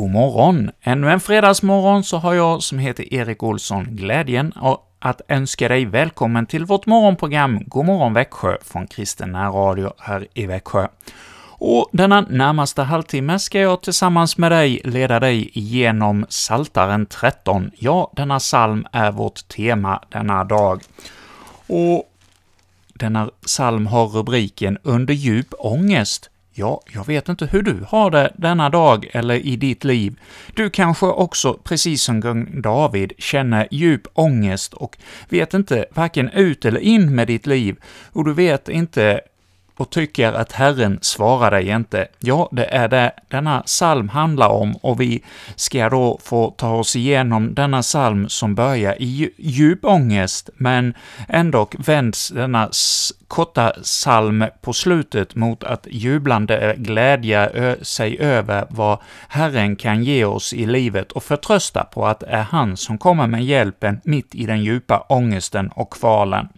God morgon! Ännu en fredagsmorgon så har jag, som heter Erik Olsson, glädjen att önska dig välkommen till vårt morgonprogram God morgon Växjö från Kristen Radio här i Växjö. Och denna närmaste halvtimme ska jag tillsammans med dig leda dig igenom Saltaren 13. Ja, denna psalm är vårt tema denna dag. Och denna psalm har rubriken ”Under djup ångest”. Ja, jag vet inte hur du har det denna dag eller i ditt liv. Du kanske också, precis som kung David, känner djup ångest och vet inte varken ut eller in med ditt liv, och du vet inte och tycker att Herren svarar dig inte. Ja, det är det denna psalm handlar om, och vi ska då få ta oss igenom denna psalm som börjar i djup ångest, men ändå vänds denna korta psalm på slutet mot att jublande glädja sig över vad Herren kan ge oss i livet och förtrösta på att det är han som kommer med hjälpen mitt i den djupa ångesten och kvalen.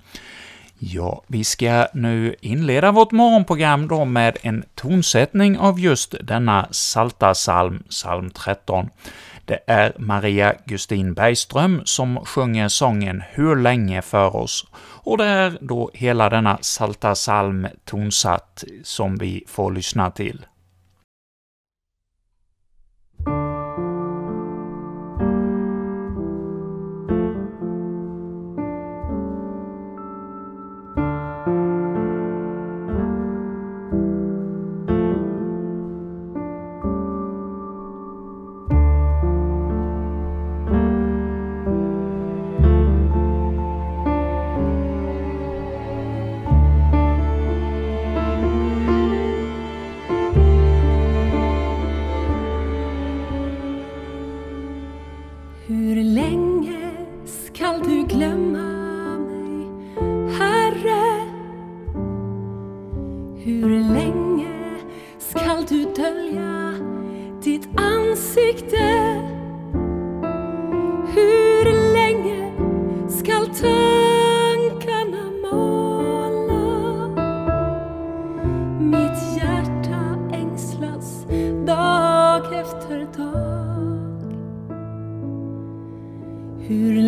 Ja, vi ska nu inleda vårt morgonprogram då med en tonsättning av just denna salta psalm, psalm 13. Det är Maria Gustin Bergström som sjunger sången ”Hur länge” för oss, och det är då hela denna salta psalm tonsatt som vi får lyssna till. hur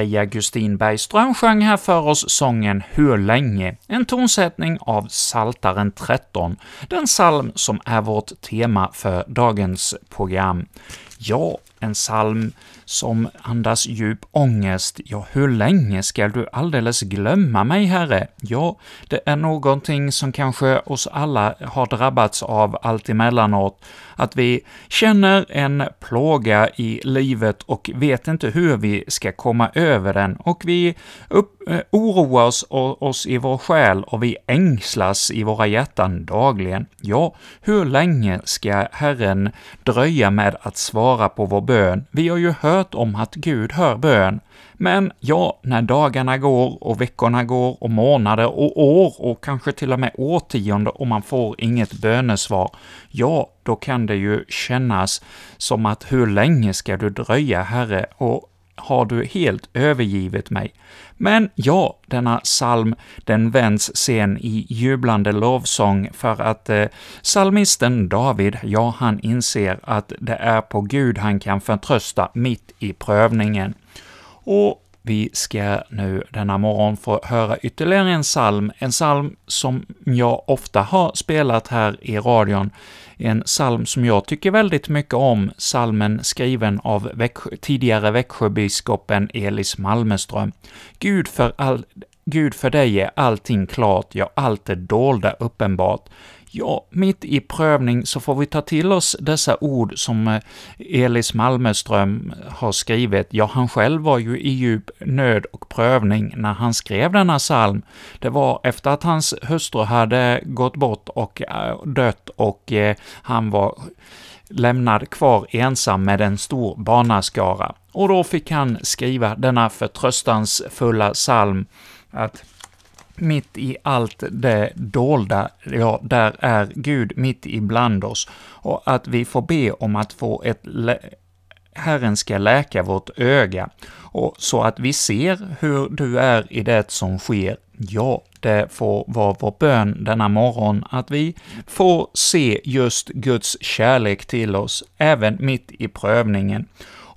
Maria Gustin Bergström sjöng här för oss sången ”Hur länge?”, en tonsättning av Saltaren 13, den psalm som är vårt tema för dagens program. Ja, en psalm som andas djup ångest. Ja, hur länge skall du alldeles glömma mig, Herre? Ja, det är någonting som kanske oss alla har drabbats av allt emellanåt, att vi känner en plåga i livet och vet inte hur vi ska komma över den, och vi upp, eh, oroar oss, oss i vår själ och vi ängslas i våra hjärtan dagligen. Ja, hur länge ska Herren dröja med att svara svara på vår bön? Vi har ju hört om att Gud hör bön, men ja, när dagarna går och veckorna går och månader och år och kanske till och med årtionde och man får inget bönesvar, ja, då kan det ju kännas som att hur länge ska du dröja, Herre, och har du helt övergivit mig? Men ja, denna psalm, den vänds sen i jublande lovsång för att eh, psalmisten David, ja, han inser att det är på Gud han kan förtrösta mitt i prövningen. Och vi ska nu denna morgon få höra ytterligare en psalm, en psalm som jag ofta har spelat här i radion, en psalm som jag tycker väldigt mycket om, psalmen skriven av Växjö, tidigare Växjöbiskopen Elis Malmeström. Gud för, all, Gud för dig är allting klart, ja, allt det dolda uppenbart. Ja, mitt i prövning så får vi ta till oss dessa ord som eh, Elis Malmeström har skrivit. Ja, han själv var ju i djup nöd och prövning när han skrev denna psalm. Det var efter att hans hustru hade gått bort och eh, dött och eh, han var lämnad kvar ensam med en stor barnaskara. Och då fick han skriva denna förtröstansfulla psalm, att mitt i allt det dolda, ja, där är Gud mitt ibland oss, och att vi får be om att få ett Herren ska läka vårt öga, och så att vi ser hur du är i det som sker. Ja, det får vara vår bön denna morgon, att vi får se just Guds kärlek till oss, även mitt i prövningen.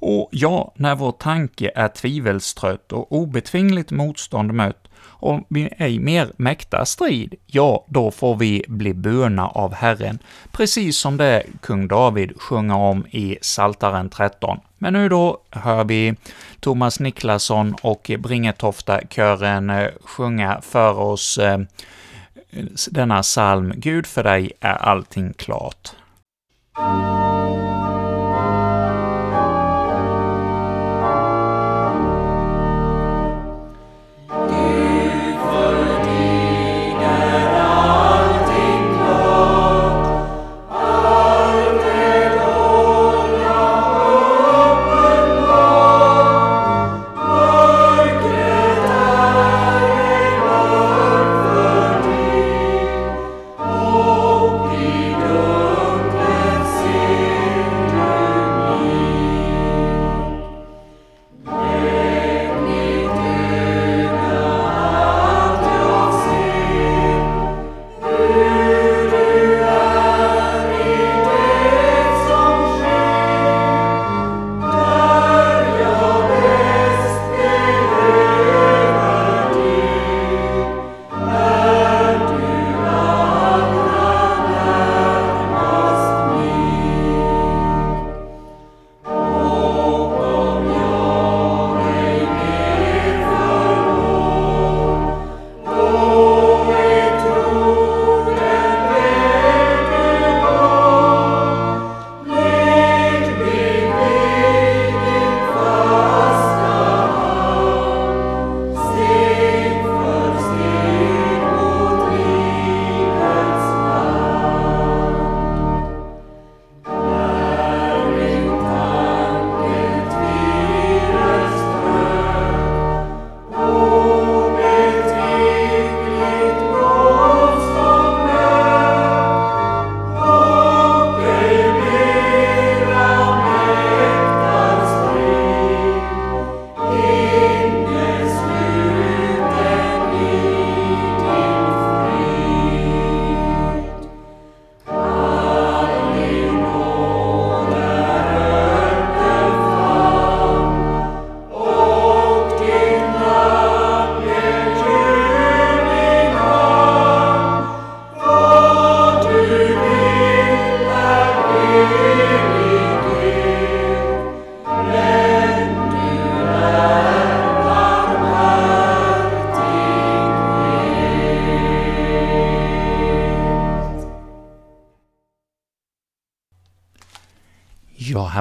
Och ja, när vår tanke är tvivelstrött och obetvingligt motstånd mött, om vi ej mer mäktar strid, ja, då får vi bli burna av Herren, precis som det kung David sjunger om i Saltaren 13. Men nu då hör vi Thomas Niklasson och Bringetofta-kören eh, sjunga för oss eh, denna psalm ”Gud för dig är allting klart”.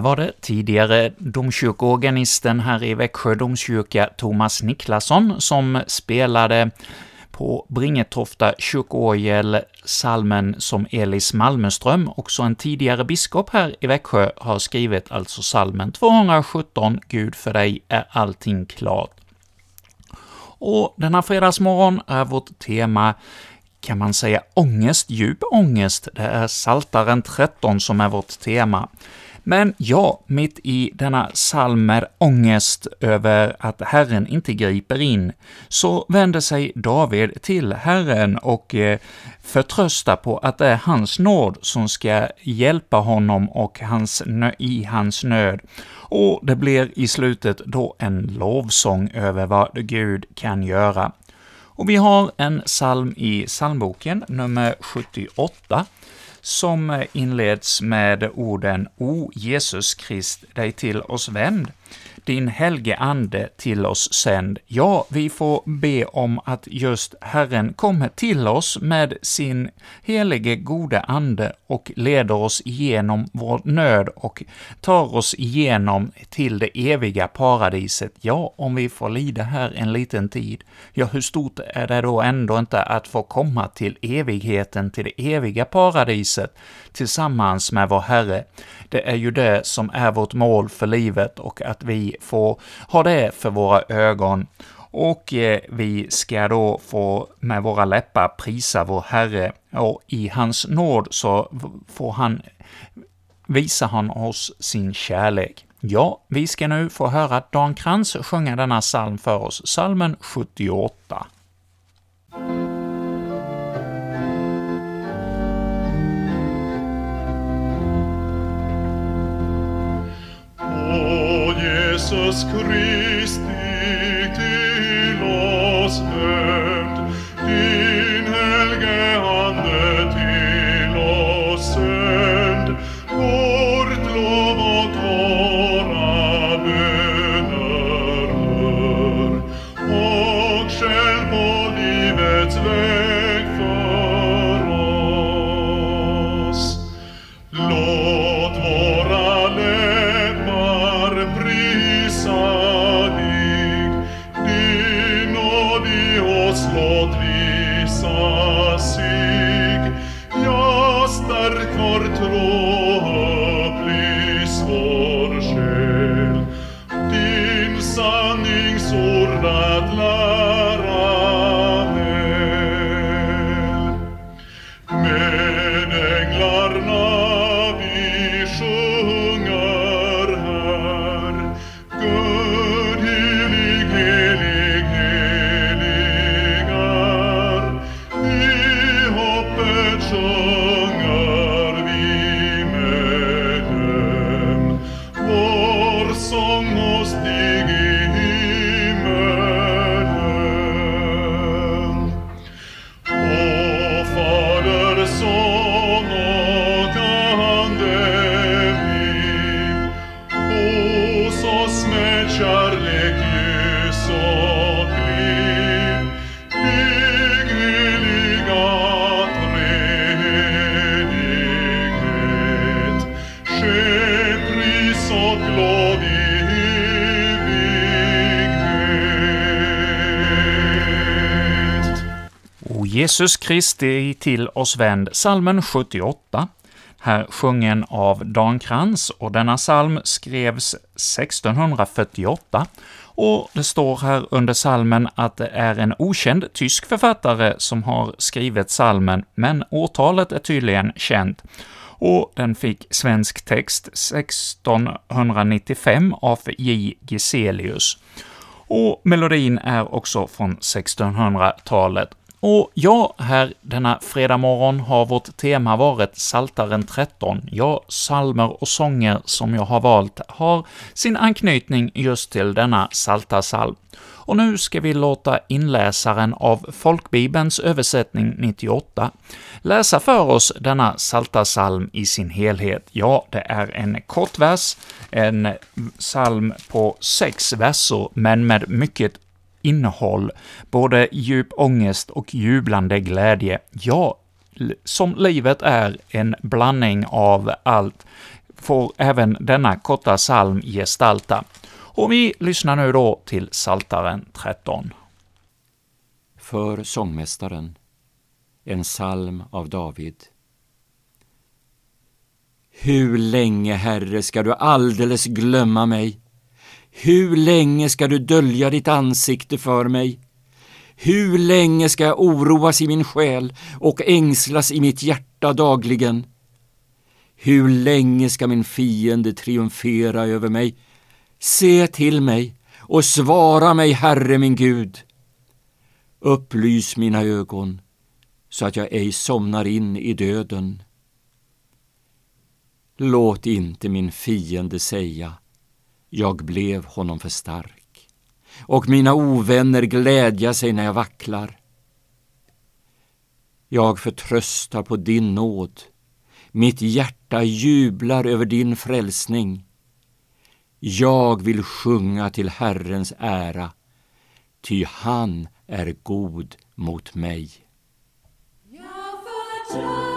Här var det tidigare domkyrkoorganisten här i Växjö domkyrka, Thomas Niklasson, som spelade på Bringetofta kyrkoorgel salmen som Elis Malmeström, också en tidigare biskop här i Växjö, har skrivit alltså salmen 217, Gud för dig är allting klart. Och denna fredagsmorgon är vårt tema kan man säga ångest, djup ångest. Det är Saltaren 13 som är vårt tema. Men ja, mitt i denna salmer ångest över att Herren inte griper in, så vänder sig David till Herren och eh, förtröstar på att det är hans nåd som ska hjälpa honom och hans i hans nöd. Och det blir i slutet då en lovsång över vad Gud kan göra. Och vi har en psalm i psalmboken, nummer 78, som inleds med orden ”O Jesus Krist, dig till oss vänd” din helge Ande till oss sänd. Ja, vi får be om att just Herren kommer till oss med sin helige gode Ande och leder oss igenom vår nöd och tar oss igenom till det eviga paradiset. Ja, om vi får lida här en liten tid, ja, hur stort är det då ändå inte att få komma till evigheten, till det eviga paradiset, tillsammans med vår Herre? Det är ju det som är vårt mål för livet och att vi får ha det för våra ögon. Och eh, vi ska då få med våra läppar prisa vår Herre, och i hans nåd så får han visar han oss sin kärlek. Ja, vi ska nu få höra Dan Krantz sjunga denna psalm för oss, psalmen 78. Jesus Kristi till oss vänd, Jesus Kristi till oss vänd, salmen 78, här sjungen av Dan Krantz, och denna psalm skrevs 1648, och det står här under salmen att det är en okänd tysk författare som har skrivit salmen, men årtalet är tydligen känt, och den fick svensk text 1695 av J. Geselius. Och melodin är också från 1600-talet. Och ja, här denna fredag morgon har vårt tema varit Saltaren 13. Ja, salmer och sånger som jag har valt har sin anknytning just till denna saltarsalm. Och nu ska vi låta inläsaren av Folkbibelns översättning 98 läsa för oss denna saltarsalm i sin helhet. Ja, det är en kort vers, en psalm på sex verser, men med mycket innehåll, både djup ångest och jublande glädje. Ja, som livet är en blandning av allt. får även denna korta psalm gestalta. Och vi lyssnar nu då till Saltaren 13. För sångmästaren, en psalm av David. Hur länge, Herre, ska du alldeles glömma mig? Hur länge ska du dölja ditt ansikte för mig? Hur länge ska jag oroas i min själ och ängslas i mitt hjärta dagligen? Hur länge ska min fiende triumfera över mig? Se till mig och svara mig, Herre min Gud. Upplys mina ögon så att jag ej somnar in i döden. Låt inte min fiende säga, jag blev honom för stark, och mina ovänner glädja sig när jag vacklar. Jag förtröstar på din nåd, mitt hjärta jublar över din frälsning. Jag vill sjunga till Herrens ära, ty han är god mot mig. Jag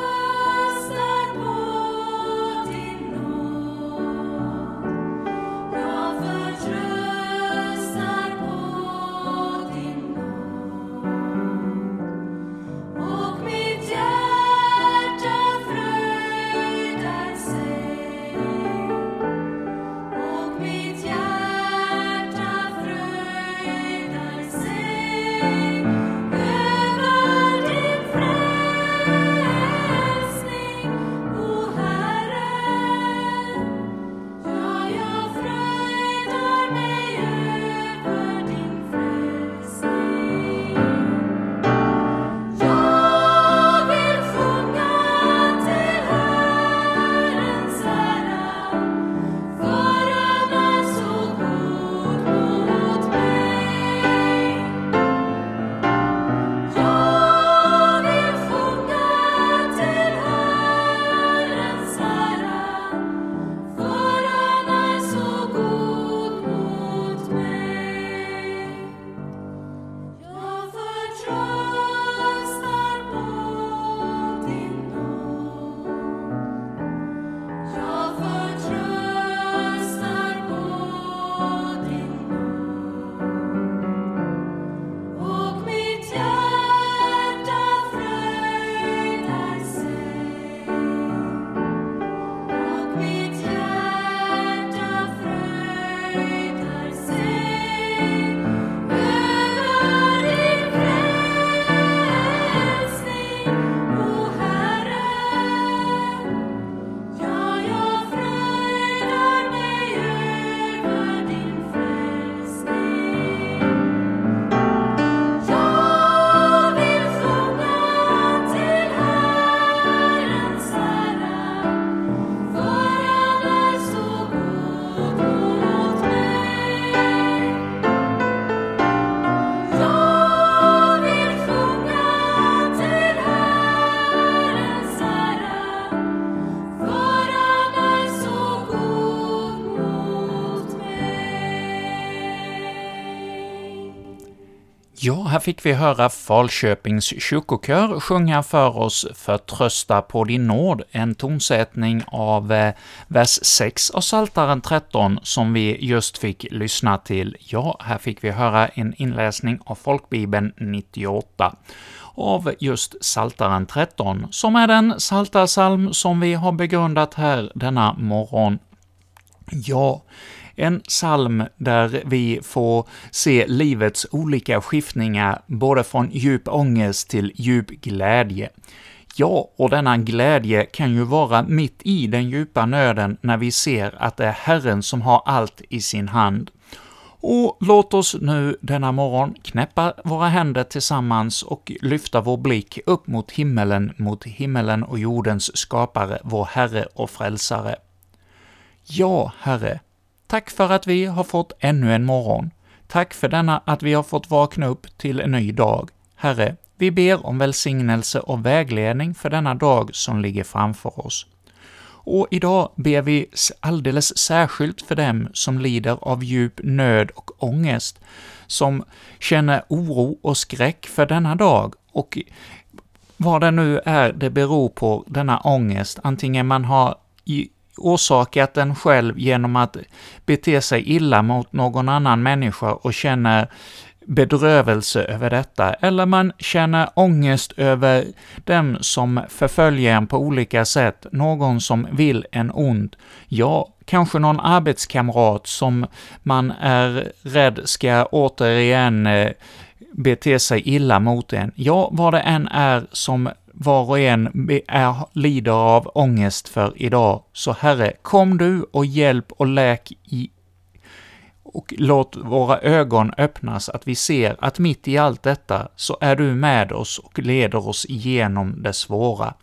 här fick vi höra Falköpings kyrkokör sjunga för oss ”Förtrösta på din nåd”, en tonsättning av eh, vers 6 av Psaltaren 13 som vi just fick lyssna till. Ja, här fick vi höra en inläsning av Folkbibeln 98 av just Psaltaren 13, som är den psaltarpsalm som vi har begrundat här denna morgon. Ja, en psalm där vi får se livets olika skiftningar, både från djup ångest till djup glädje. Ja, och denna glädje kan ju vara mitt i den djupa nöden när vi ser att det är Herren som har allt i sin hand. Och låt oss nu denna morgon knäppa våra händer tillsammans och lyfta vår blick upp mot himmelen, mot himmelen och jordens skapare, vår Herre och Frälsare. Ja, Herre, Tack för att vi har fått ännu en morgon. Tack för denna att vi har fått vakna upp till en ny dag. Herre, vi ber om välsignelse och vägledning för denna dag som ligger framför oss. Och idag ber vi alldeles särskilt för dem som lider av djup nöd och ångest, som känner oro och skräck för denna dag, och vad det nu är det beror på, denna ångest, antingen man har orsakat den själv genom att bete sig illa mot någon annan människa och känner bedrövelse över detta, eller man känner ångest över dem som förföljer en på olika sätt, någon som vill en ont, ja, kanske någon arbetskamrat som man är rädd ska återigen eh, bete sig illa mot en. Ja, vad det än är som var och en är, lider av ångest för idag, så Herre, kom du och hjälp och läk i och låt våra ögon öppnas, att vi ser att mitt i allt detta så är du med oss och leder oss igenom det svåra.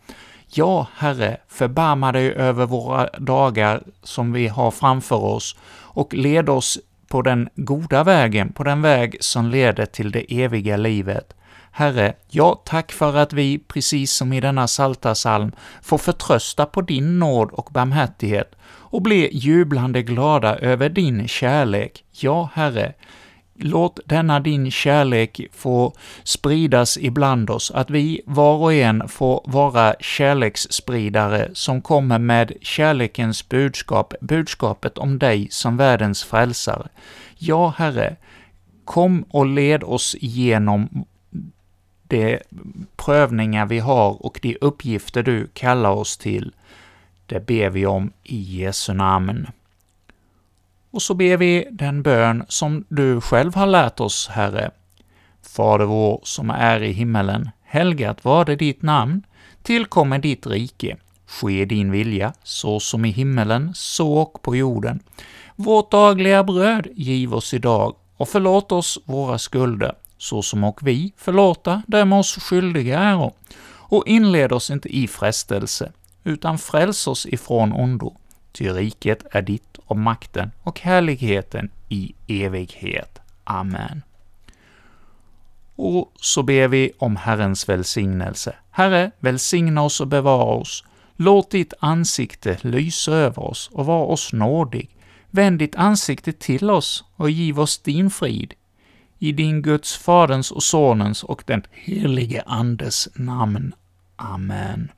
Ja, Herre, förbarma dig över våra dagar som vi har framför oss och led oss på den goda vägen, på den väg som leder till det eviga livet. Herre, ja, tack för att vi, precis som i denna saltasalm, får förtrösta på din nåd och barmhärtighet och bli jublande glada över din kärlek. Ja, Herre, låt denna din kärlek få spridas ibland oss, att vi var och en får vara kärleksspridare som kommer med kärlekens budskap, budskapet om dig som världens frälsare. Ja, Herre, kom och led oss igenom de prövningar vi har och de uppgifter du kallar oss till. Det ber vi om i Jesu namn. Och så ber vi den bön som du själv har lärt oss, Herre. Fader vår som är i himmelen. Helgat var det ditt namn. Tillkommer ditt rike. Ske din vilja, så som i himmelen, så och på jorden. Vårt dagliga bröd giv oss idag, och förlåt oss våra skulder, så som och vi förlåta dem oss skyldiga äro. Och inled oss inte i frestelse, utan fräls oss ifrån ondo. Ty riket är ditt och makten och härligheten i evighet. Amen. Och så ber vi om Herrens välsignelse. Herre, välsigna oss och bevara oss. Låt ditt ansikte lysa över oss och var oss nådig. Vänd ditt ansikte till oss och giv oss din frid. I din Guds, Faderns och Sonens och den helige Andes namn. Amen.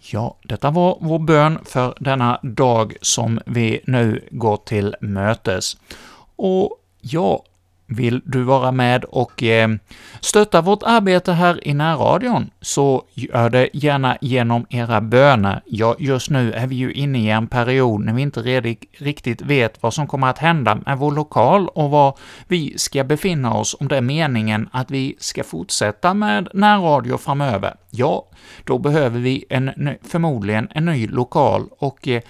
Ja, detta var vår bön för denna dag som vi nu går till mötes. Och ja, vill du vara med och eh, stötta vårt arbete här i närradion, så gör det gärna genom era böner. Ja, just nu är vi ju inne i en period när vi inte riktigt vet vad som kommer att hända med vår lokal och var vi ska befinna oss, om det är meningen att vi ska fortsätta med närradio framöver. Ja, då behöver vi en, förmodligen en ny lokal, och eh,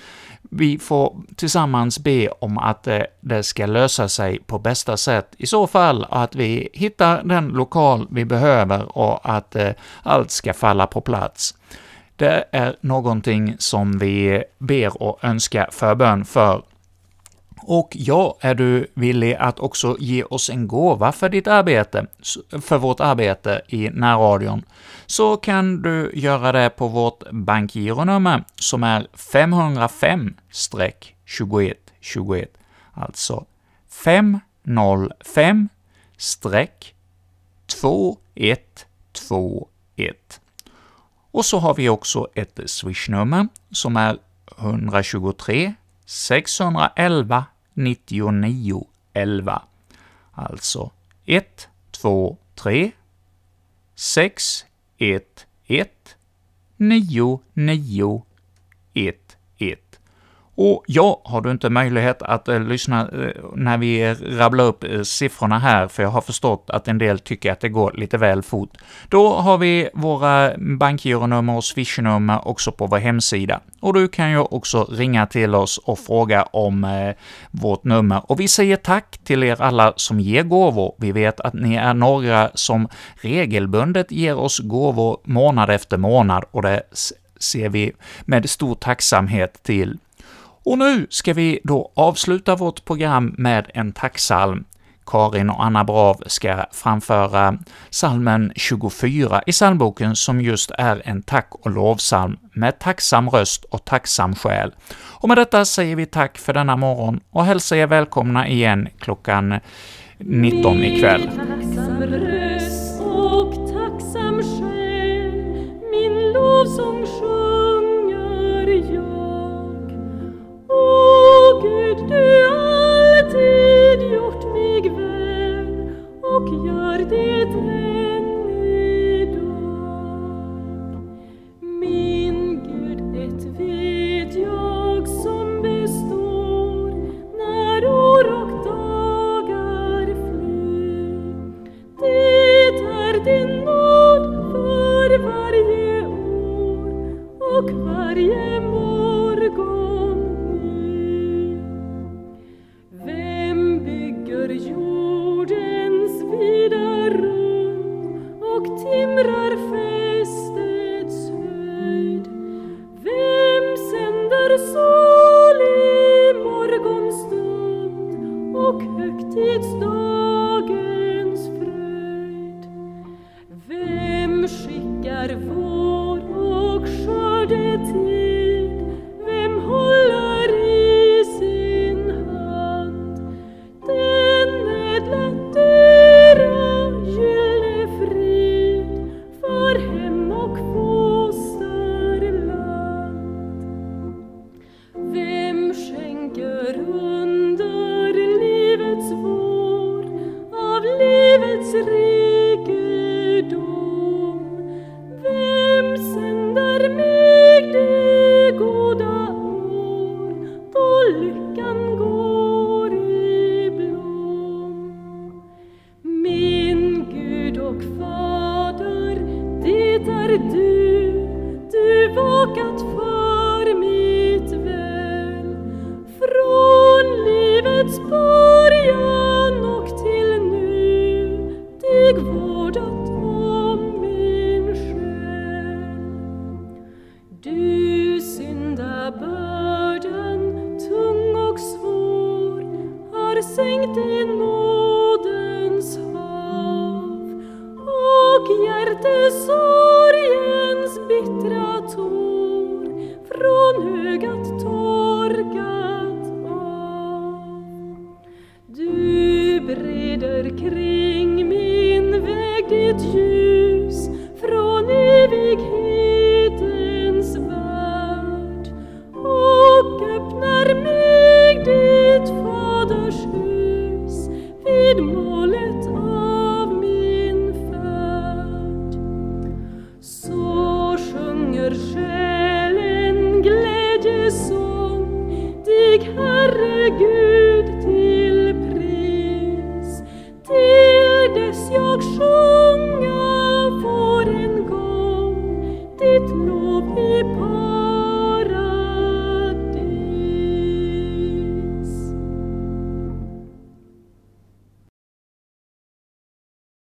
vi får tillsammans be om att eh, det ska lösa sig på bästa sätt. I så fall att vi hittar den lokal vi behöver och att eh, allt ska falla på plats. Det är någonting som vi ber och önskar förbön för och ja, är du villig att också ge oss en gåva för ditt arbete, för vårt arbete i närradion, så kan du göra det på vårt bankgironummer som är 505-2121, alltså 505 2121. Och så har vi också ett swishnummer som är 123 611 99 11. Alltså 1, 2, 3, 6, 1, 1, 9, 9, 1, och ja, har du inte möjlighet att eh, lyssna eh, när vi rabblar upp eh, siffrorna här, för jag har förstått att en del tycker att det går lite väl fort, då har vi våra bankgironummer och swishnummer också på vår hemsida. Och du kan ju också ringa till oss och fråga om eh, vårt nummer. Och vi säger tack till er alla som ger gåvor. Vi vet att ni är några som regelbundet ger oss gåvor månad efter månad, och det ser vi med stor tacksamhet till. Och nu ska vi då avsluta vårt program med en tacksalm. Karin och Anna Brav ska framföra salmen 24 i psalmboken, som just är en tack och lovsalm med tacksam röst och tacksam själ. Och med detta säger vi tack för denna morgon och hälsar er välkomna igen klockan 19 ikväll. Tacksam röst och tacksam själ, min lovsång Gud, du alltid gjort mig vän och gör det än.